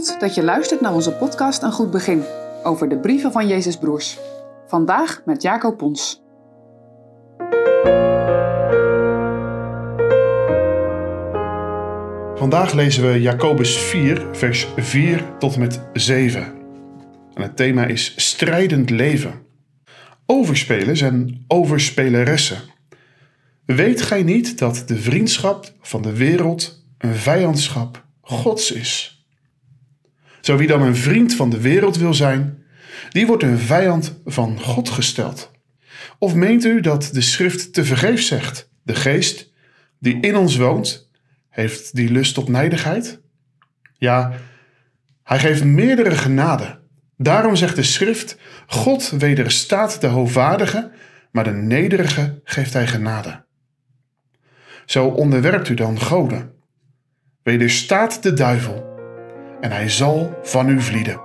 Dat je luistert naar onze podcast Een Goed Begin over de brieven van Jezus Broers. Vandaag met Jacob Pons. Vandaag lezen we Jacobus 4, vers 4 tot en met 7. En het thema is strijdend leven. Overspelers en overspeleressen. Weet gij niet dat de vriendschap van de wereld een vijandschap Gods is? Zo wie dan een vriend van de wereld wil zijn, die wordt een vijand van God gesteld. Of meent u dat de schrift te vergeefs zegt, de geest die in ons woont, heeft die lust tot nijdigheid? Ja, hij geeft meerdere genade. Daarom zegt de schrift, God wederstaat de hoogvaardige, maar de nederige geeft hij genade. Zo onderwerpt u dan goden. Wederstaat de duivel en hij zal van u vlieden.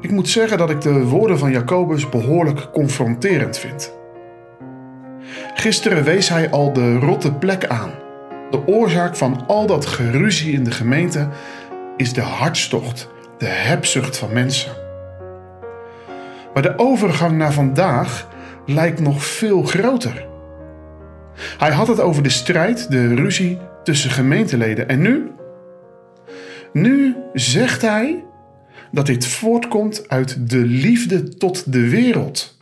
Ik moet zeggen dat ik de woorden van Jacobus behoorlijk confronterend vind. Gisteren wees hij al de rotte plek aan. De oorzaak van al dat geruzie in de gemeente is de hartstocht, de hebzucht van mensen. Maar de overgang naar vandaag lijkt nog veel groter. Hij had het over de strijd, de ruzie tussen gemeenteleden. En nu? Nu zegt hij dat dit voortkomt uit de liefde tot de wereld.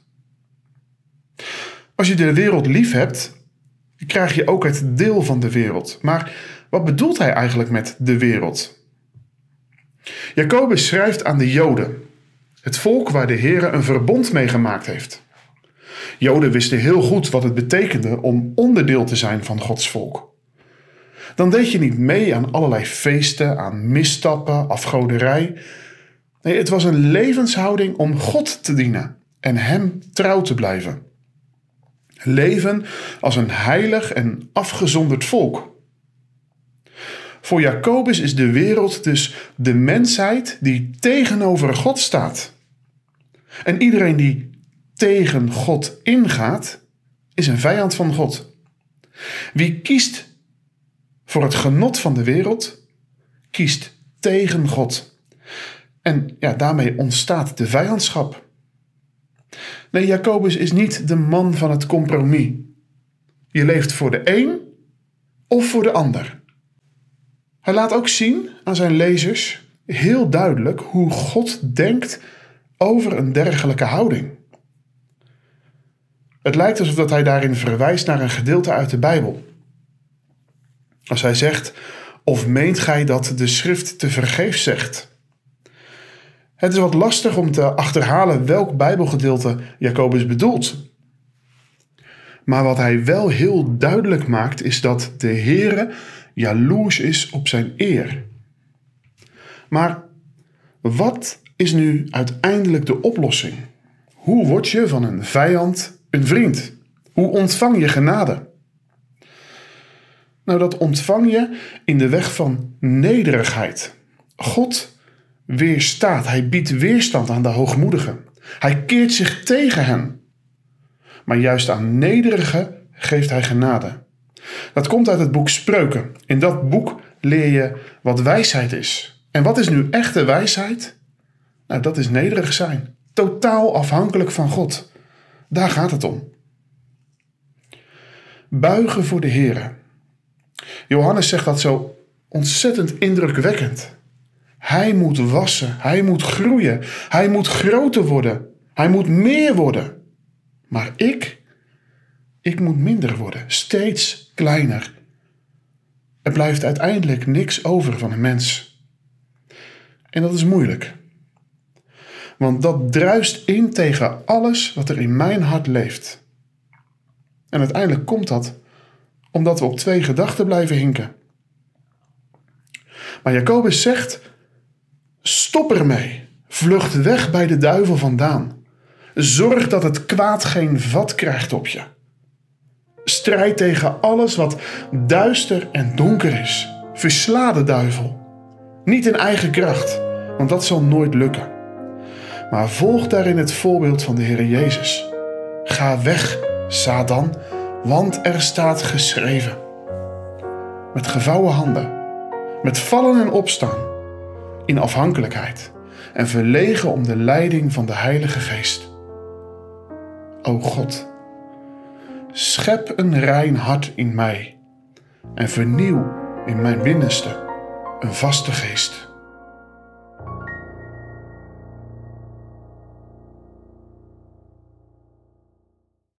Als je de wereld lief hebt, krijg je ook het deel van de wereld. Maar wat bedoelt hij eigenlijk met de wereld? Jacobus schrijft aan de Joden, het volk waar de Heer een verbond mee gemaakt heeft. Joden wisten heel goed wat het betekende om onderdeel te zijn van Gods volk. Dan deed je niet mee aan allerlei feesten, aan misstappen, afgoderij. Nee, het was een levenshouding om God te dienen en Hem trouw te blijven. Leven als een heilig en afgezonderd volk. Voor Jacobus is de wereld dus de mensheid die tegenover God staat. En iedereen die tegen God ingaat, is een vijand van God. Wie kiest voor het genot van de wereld, kiest tegen God. En ja, daarmee ontstaat de vijandschap. Nee, Jacobus is niet de man van het compromis. Je leeft voor de een of voor de ander. Hij laat ook zien aan zijn lezers heel duidelijk hoe God denkt over een dergelijke houding. Het lijkt alsof dat hij daarin verwijst naar een gedeelte uit de Bijbel. Als hij zegt, of meent gij dat de schrift te vergeefs zegt? Het is wat lastig om te achterhalen welk Bijbelgedeelte Jacobus bedoelt. Maar wat hij wel heel duidelijk maakt is dat de Heere jaloers is op zijn eer. Maar wat is nu uiteindelijk de oplossing? Hoe word je van een vijand een vriend? Hoe ontvang je genade? Nou, dat ontvang je in de weg van nederigheid. God weerstaat, hij biedt weerstand aan de hoogmoedigen. Hij keert zich tegen hen. Maar juist aan nederigen geeft hij genade. Dat komt uit het boek Spreuken. In dat boek leer je wat wijsheid is. En wat is nu echte wijsheid? Nou, dat is nederig zijn. Totaal afhankelijk van God. Daar gaat het om. Buigen voor de Heer. Johannes zegt dat zo ontzettend indrukwekkend. Hij moet wassen, hij moet groeien, hij moet groter worden, hij moet meer worden. Maar ik, ik moet minder worden, steeds kleiner. Er blijft uiteindelijk niks over van een mens. En dat is moeilijk. Want dat druist in tegen alles wat er in mijn hart leeft. En uiteindelijk komt dat omdat we op twee gedachten blijven hinken. Maar Jacobus zegt: stop ermee. Vlucht weg bij de duivel vandaan. Zorg dat het kwaad geen vat krijgt op je. Strijd tegen alles wat duister en donker is. Versla de duivel. Niet in eigen kracht, want dat zal nooit lukken. Maar volg daarin het voorbeeld van de Heer Jezus. Ga weg, Satan want er staat geschreven. Met gevouwen handen, met vallen en opstaan, in afhankelijkheid en verlegen om de leiding van de Heilige Geest. O God, schep een rein hart in mij en vernieuw in mijn binnenste een vaste geest.